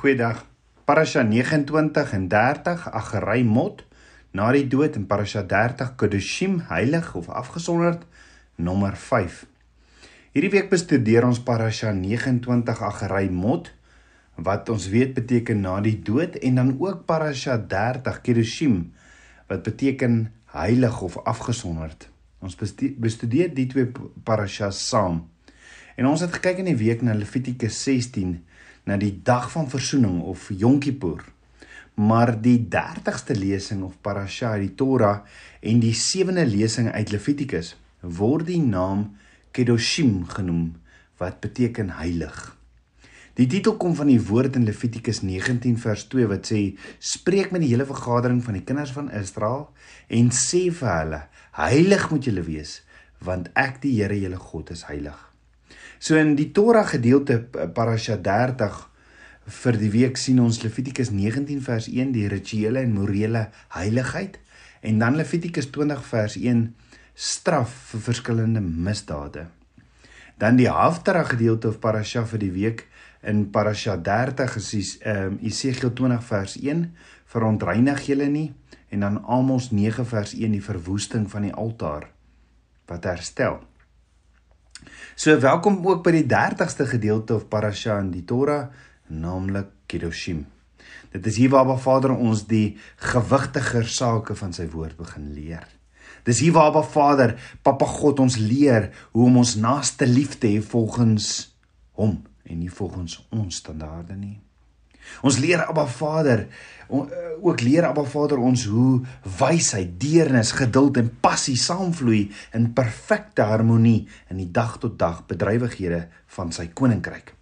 Goeiedag. Parasha 29 en 30 Agerai Mot na die dood en Parasha 30 Kedoshim heilig of afgesonderd nommer 5. Hierdie week bestudeer ons Parasha 29 Agerai Mot wat ons weet beteken na die dood en dan ook Parasha 30 Kedoshim wat beteken heilig of afgesonderd. Ons bestudeer die twee parashas saam. En ons het gekyk in die week na Levitikus 16 na die dag van verzoening of Yom Kippur. Maar die 30ste lesing of parasha uit die Torah en die 7de lesing uit Levitikus word die naam Kedoshim genoem wat beteken heilig. Die titel kom van die woord in Levitikus 19 vers 2 wat sê: "Spreek met die hele vergadering van die kinders van Israel en sê vir hulle: Heilig moet julle wees, want ek die Here julle God is heilig." So in die Torah gedeelte Parasha 30 vir die week sien ons Levitikus 19 vers 1 die rituele en morele heiligheid en dan Levitikus 20 vers 1 straf vir verskillende misdade. Dan die Haftara gedeelte of Parasha vir die week in Parasha 30 is ehm um, Esegiel 20 vers 1 verontreinig julle nie en dan Amos 9 vers 1 die verwoesting van die altaar wat herstel. So welkom ook by die 30ste gedeelte of parasha in die Torah, naamlik Kedoshim. Dit is hier waar Abba Vader ons die gewigtiger sake van sy woord begin leer. Dis hier waar Abba Vader, Papa God ons leer hoe om ons naaste lief te hê volgens hom en nie volgens ons standaarde nie. Ons leer Abba Vader eh, ook leer Abba Vader ons hoe wysheid, deernis, geduld en passie saamvloei in perfekte harmonie in die dag tot dag bedrywighede van sy koninkryk.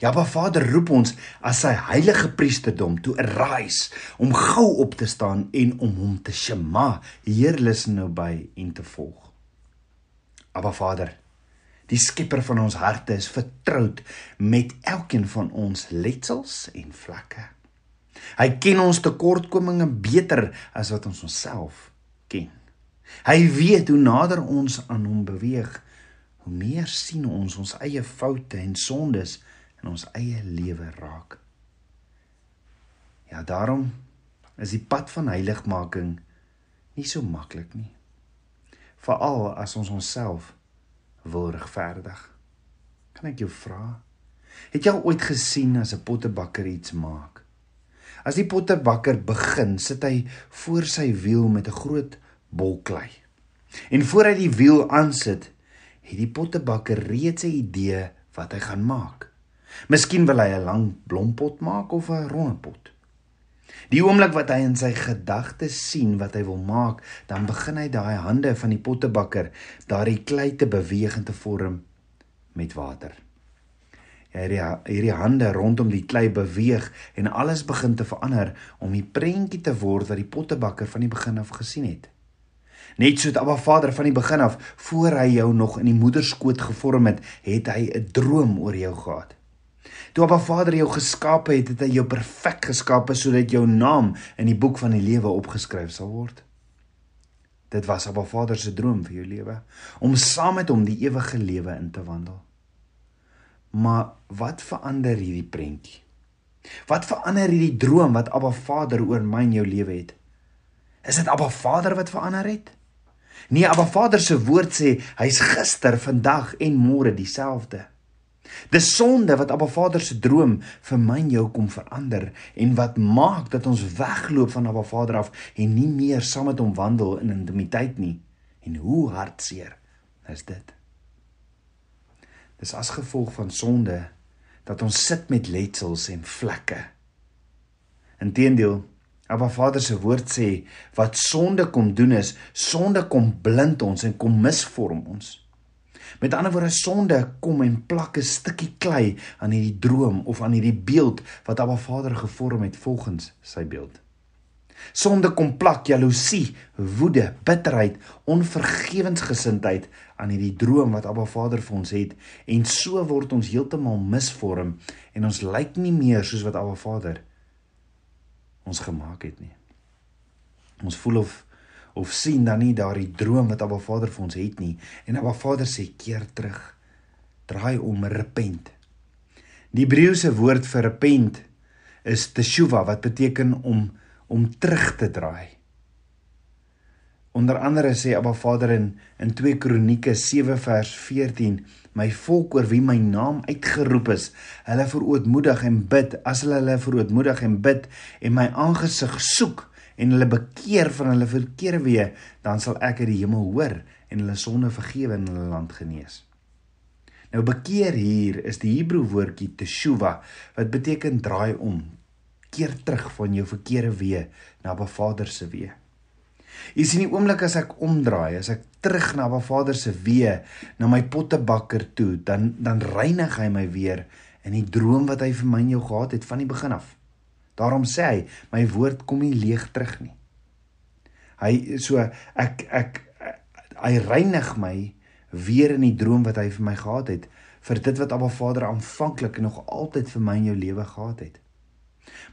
Ja, Abba Vader roep ons as sy heilige priesterdom toe arise om gou op te staan en om hom te shema, heerlis nou by en te volg. Abba Vader, Die Skepper van ons harte is vertroud met elkeen van ons letsels en vlekke. Hy ken ons tekortkominge beter as wat ons onsself ken. Hy weet hoe nader ons aan hom beweeg, hoe meer sien ons ons eie foute en sondes in ons eie lewe raak. Ja, daarom is die pad van heiligmaking nie so maklik nie. Veral as ons onsself wil regverdig. Kan ek jou vra? Het jy al ooit gesien as 'n pottebakker iets maak? As die pottebakker begin, sit hy voor sy wiel met 'n groot bol klei. En voor hy die wiel aansit, het die pottebakker reeds 'n idee wat hy gaan maak. Miskien wil hy 'n lang blompot maak of 'n ronde pot. Die oomblik wat hy in sy gedagtes sien wat hy wil maak, dan begin hy daai hande van die pottebakker daardie klei te beweeg en te vorm met water. Hierdie hierdie hande rondom die klei beweeg en alles begin te verander om die prentjie te word wat die pottebakker van die begin af gesien het. Net soos Abba Vader van die begin af voor hy jou nog in die moederskoot gevorm het, het hy 'n droom oor jou gehad. Toe Abba Vader jou geskape het, het hy jou perfek geskape sodat jou naam in die boek van die lewe opgeskryf sal word. Dit was Abba Vader se droom vir jou lewe om saam met hom die ewige lewe in te wandel. Maar wat verander hierdie prentjie? Wat verander hierdie droom wat Abba Vader oor my en jou lewe het? Is dit Abba Vader wat verander het? Nee, Abba Vader se woord sê hy's gister, vandag en môre dieselfde. Dis sonde wat Abba Vader se droom vir my en jou kom verander en wat maak dat ons wegloop van Abba Vader af en nie meer saam met hom wandel in intimiteit nie. En hoe hartseer is dit? Dis as gevolg van sonde dat ons sit met letsels en vlekke. Inteendeel, Abba Vader se woord sê wat sonde kom doen is sonde kom blind ons en kom misvorm ons. Met ander woorde sonde kom en plak 'n stukkie klei aan hierdie droom of aan hierdie beeld wat Abba Vader gevorm het volgens sy beeld. Sonde kom plak jaloesie, woede, bitterheid, onvergewensgesindheid aan hierdie droom wat Abba Vader vir ons het en so word ons heeltemal misvorm en ons lyk nie meer soos wat Abba Vader ons gemaak het nie. Ons voel of of sien dan nie daardie droom wat Abba Vader vir ons het nie. En Abba Vader sê keer terug. Draai om repent. Die Hebreëse woord vir repent is teshuva wat beteken om om terug te draai. Onder andere sê Abba Vader in in 2 Kronieke 7 vers 14: My volk oor wie my naam uitgeroep is, hulle verootmoedig en bid, as hulle hulle verootmoedig en bid en my aangesig soek en hulle bekeer van hulle verkeerde weë, dan sal ek uit die hemel hoor en hulle sonde vergewe en hulle land genees. Nou bekeer hier is die Hebreë woordjie teshuva wat beteken draai om, keer terug van jou verkeerde weë na Abba Vader se weë. Jy sien die oomblik as ek omdraai, as ek terug na Ba Vader se weë, na my pottebakker toe, dan dan reinig hy my weer in die droom wat hy vir my en jou gehad het van die begin af. Daarom sê hy, my woord kom nie leeg terug nie. Hy so ek ek hy reinig my weer in die droom wat hy vir my gehad het vir dit wat Abba Vader aanvanklik nog altyd vir my in jou lewe gehad het.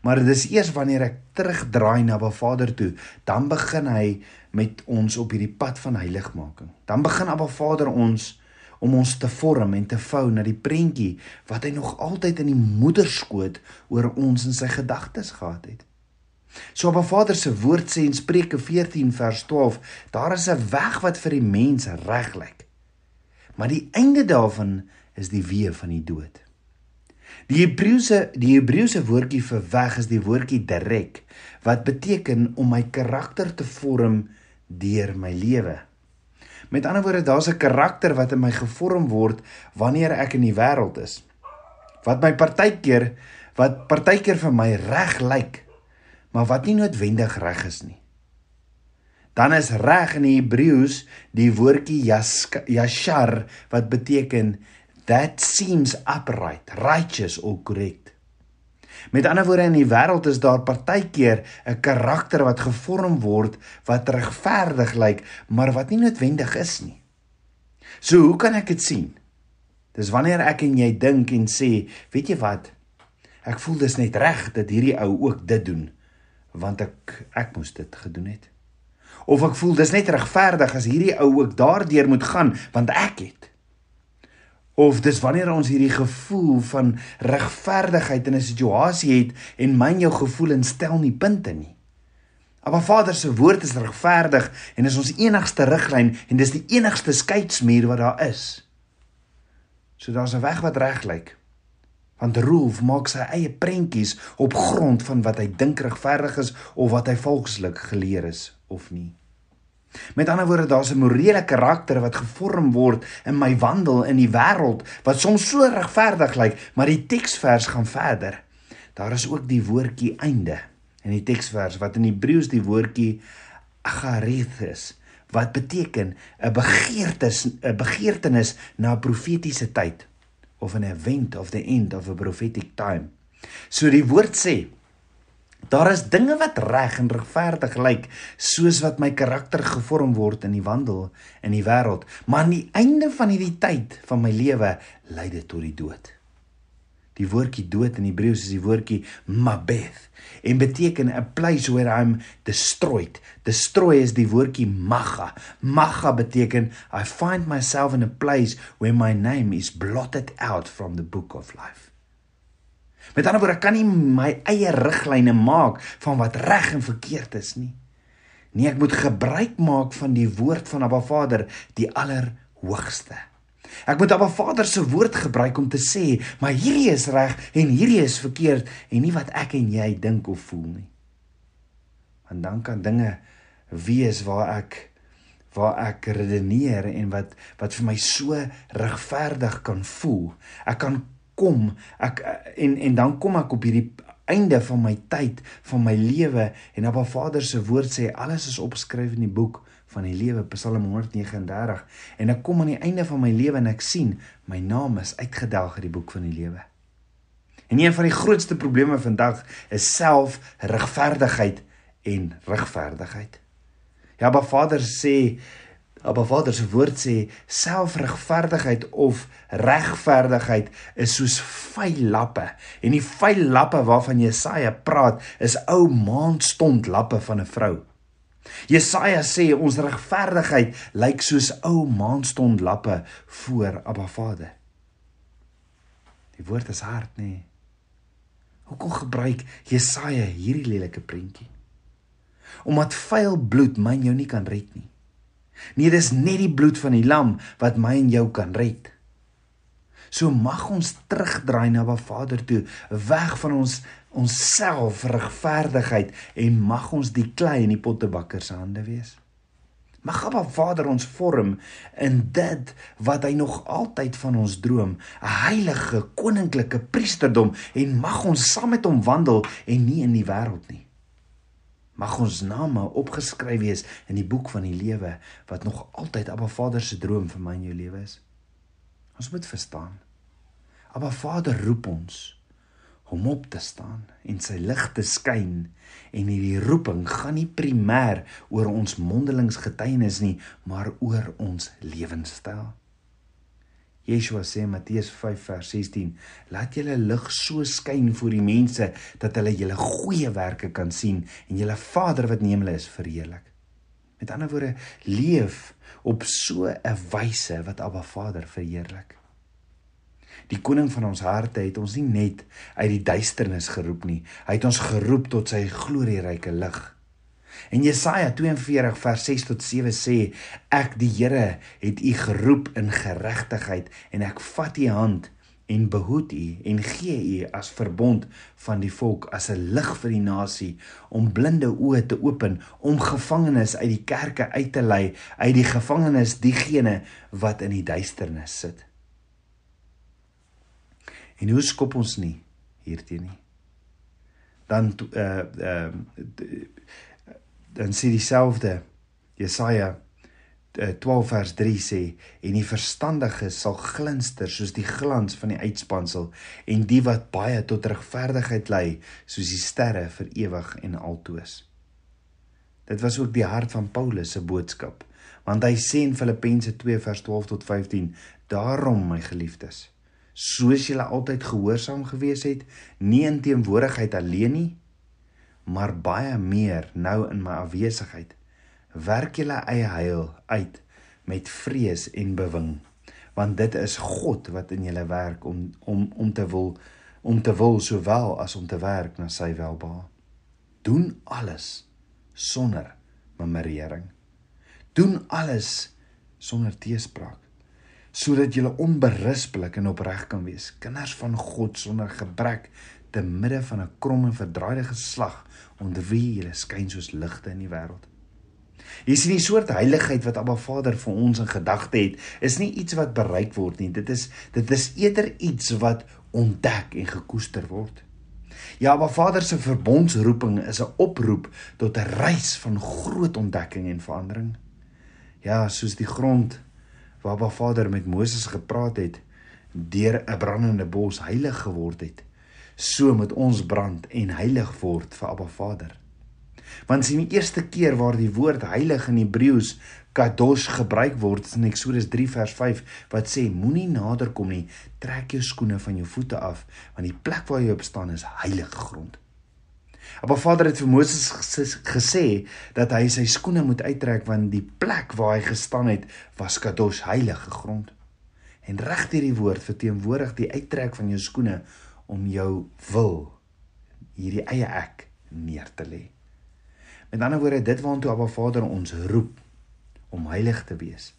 Maar dis eers wanneer ek terugdraai na Abba Vader toe, dan begin hy met ons op hierdie pad van heiligmaking. Dan begin Abba Vader ons om ons te vorm en te vou na die prentjie wat hy nog altyd in die moederskoot oor ons in sy gedagtes gehad het. So Abba Vader se woord sê in Spreuke 14 vers 12, daar is 'n weg wat vir die mens reg lyk. Maar die einde daarvan is die weë van die dood. Die Hebreëse die Hebreëse woordjie vir weg is die woordjie direk wat beteken om my karakter te vorm deur my lewe. Met ander woorde, daar's 'n karakter wat in my gevorm word wanneer ek in die wêreld is. Wat my partykeer wat partykeer vir my reg lyk, maar wat nie noodwendig reg is nie. Dan is reg in die Hebreëus die woordjie yashar wat beteken that seems upright, righteous or correct. Met ander woorde in die wêreld is daar partykeer 'n karakter wat gevorm word wat regverdig lyk, maar wat nie noodwendig is nie. So hoe kan ek dit sien? Dis wanneer ek en jy dink en sê, weet jy wat? Ek voel dis net reg dat hierdie ou ook dit doen want ek ek moes dit gedoen het. Of ek voel dis net regverdig as hierdie ou ook daardeur moet gaan want ek het of dis wanneer ons hierdie gevoel van regverdigheid in 'n situasie het en myn jou gevoel instel nie punte nie. Maar Vader se woord is regverdig en is ons enigste riglyn en dis die enigste skeidsmuur wat daar is. So daar's 'n weg wat reg lyk. Want Rolf maak sy eie prentjies op grond van wat hy dink regverdig is of wat hy volkslik geleer is of nie. Met ander woorde, daar's 'n morele karakter wat gevorm word in my wandel in die wêreld wat soms so regverdig lyk, maar die teksvers gaan verder. Daar is ook die woordjie einde in die teksvers wat in Hebreëus die woordjie agareth is wat beteken 'n begeertes 'n begeertenis na 'n profetiese tyd of an event of the end of a prophetic time. So die woord sê Daar is dinge wat reg en regverdig lyk, soos wat my karakter gevorm word in die wandel in die wêreld, maar aan die einde van hierdie tyd van my lewe lei dit tot die dood. Die woordjie dood in Hebreëus is die woordjie mabeth en beteken a place where I'm destroyed. Destroy is die woordjie magga. Magga beteken I find myself in a place where my name is blotted out from the book of life. Met ander woorde, ek kan nie my eie riglyne maak van wat reg en verkeerd is nie. Nee, ek moet gebruik maak van die woord van Abba Vader, die allerhoogste. Ek moet Abba Vader se woord gebruik om te sê, maar hierdie is reg en hierdie is verkeerd en nie wat ek en jy dink of voel nie. Want dan kan dinge wees waar ek waar ek redeneer en wat wat vir my so regverdig kan voel. Ek kan kom ek en en dan kom ek op hierdie einde van my tyd van my lewe en Abba Vader se woord sê alles is opgeskryf in die boek van die lewe Psalm 139 en ek kom aan die einde van my lewe en ek sien my naam is uitgedelg in die boek van die lewe. En een van die grootste probleme vandag is selfregverdigheid en regverdigheid. Ja, Abba Vader sê Abba Vader se woord sê selfregverdigheid of regverdigheid is soos vuil lappe en die vuil lappe waarvan Jesaja praat is ou maandstond lappe van 'n vrou. Jesaja sê ons regverdigheid lyk soos ou maandstond lappe voor Abba Vader. Die woord is hard nê. Nee. Hoekom gebruik Jesaja hierdie lelike prentjie? Omdat vuil bloed my jou nie kan red nie. Nee, dis net die bloed van die lam wat my en jou kan red. So mag ons terugdraai na Ba Vader toe, weg van ons onsself regverdigheid en mag ons die klei in die pottebakker se hande wees. Mag Abba Vader ons vorm in dit wat hy nog altyd van ons droom, 'n heilige koninklike priesterdom en mag ons saam met hom wandel en nie in die wêreld nie. Mag ons name opgeskryf wees in die boek van die lewe wat nog altyd Abba Vader se droom vir my en jou lewe is. Ons moet verstaan. Abba Vader roep ons om op te staan en sy lig te skyn en hierdie roeping gaan nie primêr oor ons mondelings getuienis nie maar oor ons lewenstyl. Yeshua sê Matteus 5 vers 16: Laat julle lig so skyn voor die mense dat hulle julle goeie werke kan sien en julle Vader wat in die hemel is verheerlik. Met ander woorde, leef op so 'n wyse wat Abba Vader verheerlik. Die koning van ons harte het ons nie net uit die duisternis geroep nie. Hy het ons geroep tot sy glorieryke lig. En Jesaja 42 vers 6 tot 7 sê: Ek die Here het u geroep in geregtigheid en ek vat u hand en behoed u en gee u as verbond van die volk as 'n lig vir die nasie om blinde oë te open om gevangenes uit die kerke uit te lei uit die gevangenes diegene wat in die duisternis sit En hoe skop ons nie hierteen nie? Dan uh uh dan sê dieselfde Jesaja 12 eh, vers 3 sê en die verstandige sal glinster soos die glans van die uitspansel en die wat baie tot regverdigheid lei soos die sterre vir ewig en altoos. Dit was ook die hart van Paulus se boodskap want hy sê in Filippense 2 vers 12 tot 15 daarom my geliefdes soos julle altyd gehoorsaam gewees het, nie in teenwoordigheid alleen nie, maar baie meer nou in my afwesigheid. Werk julle eie heil uit met vrees en bewing, want dit is God wat in julle werk om om om te wil om te wil sowel as om te werk na sy welbehae. Doen alles sonder murmurering. Doen alles sonder teespraak sodat jy onberispelik en opreg kan wees, kinders van God sonder gebrek te midde van 'n krom en verdraaide geslag onder wie jy skyn soos ligte in die wêreld. Jy sien die soort heiligheid wat Abba Vader vir ons in gedagte het, is nie iets wat bereik word nie. Dit is dit is eerder iets wat ontdek en gekoester word. Ja, Abba Vader se verbondsroeping is 'n oproep tot 'n reis van groot ontdekking en verandering. Ja, soos die grond waar Abba Vader met Moses gepraat het deur 'n brandende bos heilig geword het so moet ons brand en heilig word vir Abba Vader. Want sien die eerste keer waar die woord heilig in Hebreëus kadosh gebruik word in Eksodus 3 vers 5 wat sê moenie nader kom nie. Trek jou skoene van jou voete af want die plek waar jy op staan is heilige grond. Maar Vader het vir Moses gesê dat hy sy skoene moet uittrek want die plek waar hy gestaan het was Kadosh heilige grond. En reg hierdie woord verteenwoordig die uittrek van jou skoene om jou wil hierdie eie ek neer te lê. Met ander woorde dit waartoe Abba Vader ons roep om heilig te wees.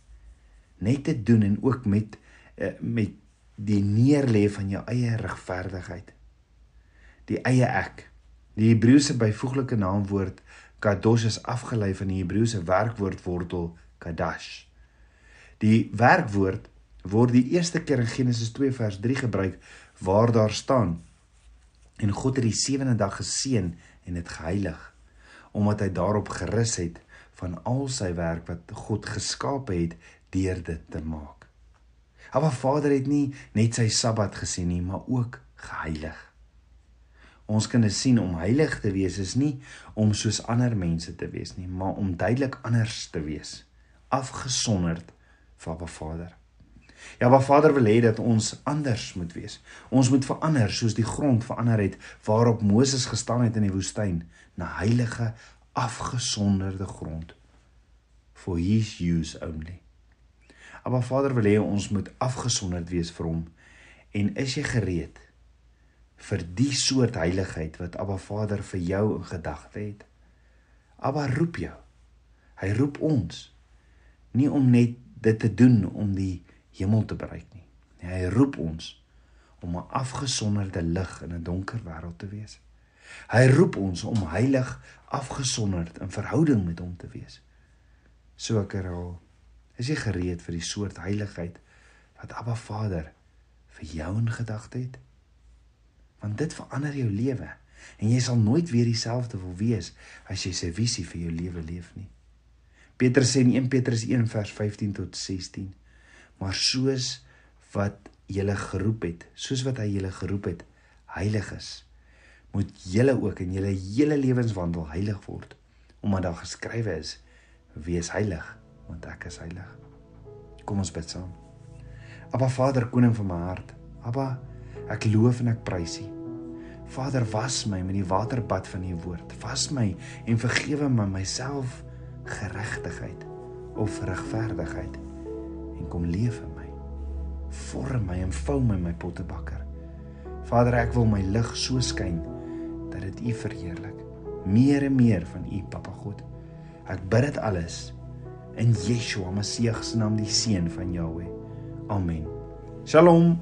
Net te doen en ook met eh, met die neerlê van jou eie regverdigheid. Die eie ek Die Hebreëse byvoeglike naamwoord kadosh is afgelei van die Hebreëse werkwoord wortel kadash. Die werkwoord word die eerste keer in Genesis 2 vers 3 gebruik waar daar staan en God het die sewende dag geseën en dit geheilig omdat hy daarop gerus het van al sy werk wat God geskape het deur dit te maak. Maar Vader het nie net sy Sabbat gesien nie, maar ook geheilig. Ons kinders sien om heilig te wees is nie om soos ander mense te wees nie, maar om duidelik anders te wees, afgesonderd van Ba Vader. Ja, Ba Vader wil hê dat ons anders moet wees. Ons moet verander soos die grond verander het waarop Moses gestaan het in die woestyn, na heilige, afgesonderde grond for his use only. Maar Vader wil hê ons moet afgesonderd wees vir hom. En is jy gereed vir die soort heiligheid wat Abba Vader vir jou in gedagte het. Abba roep jou. Hy roep ons nie om net dit te doen om die hemel te bereik nie. Nee, hy roep ons om 'n afgesonderde lig in 'n donker wêreld te wees. Hy roep ons om heilig afgesonderd in verhouding met hom te wees. So ek herhaal, is jy gereed vir die soort heiligheid wat Abba Vader vir jou in gedagte het? Want dit verander jou lewe en jy sal nooit weer dieselfde wil wees as jy sy visie vir jou lewe leef nie. Petrus sê in 1 Petrus 1 vers 15 tot 16: Maar soos wat julle geroep het, soos wat hy julle geroep het, heilig is, moet julle ook in julle hele lewenswandel heilig word, omdat daar geskrywe is: Wees heilig, want ek is heilig. Kom ons bid saam. Aba Vader, koning van my hart. Aba, ek loof en ek prys U. Vader, was my met die waterbad van U woord. Was my en vergewe my myself geregtigheid of regverdigheid en kom leef in my vorm my en vou my my pottebakker. Vader, ek wil my lig so skyn dat dit U verheerlik. Meer en meer van U, Papa God. Ek bid dit alles in Yeshua Messie se naam, die seun van Jahweh. Amen. Shalom.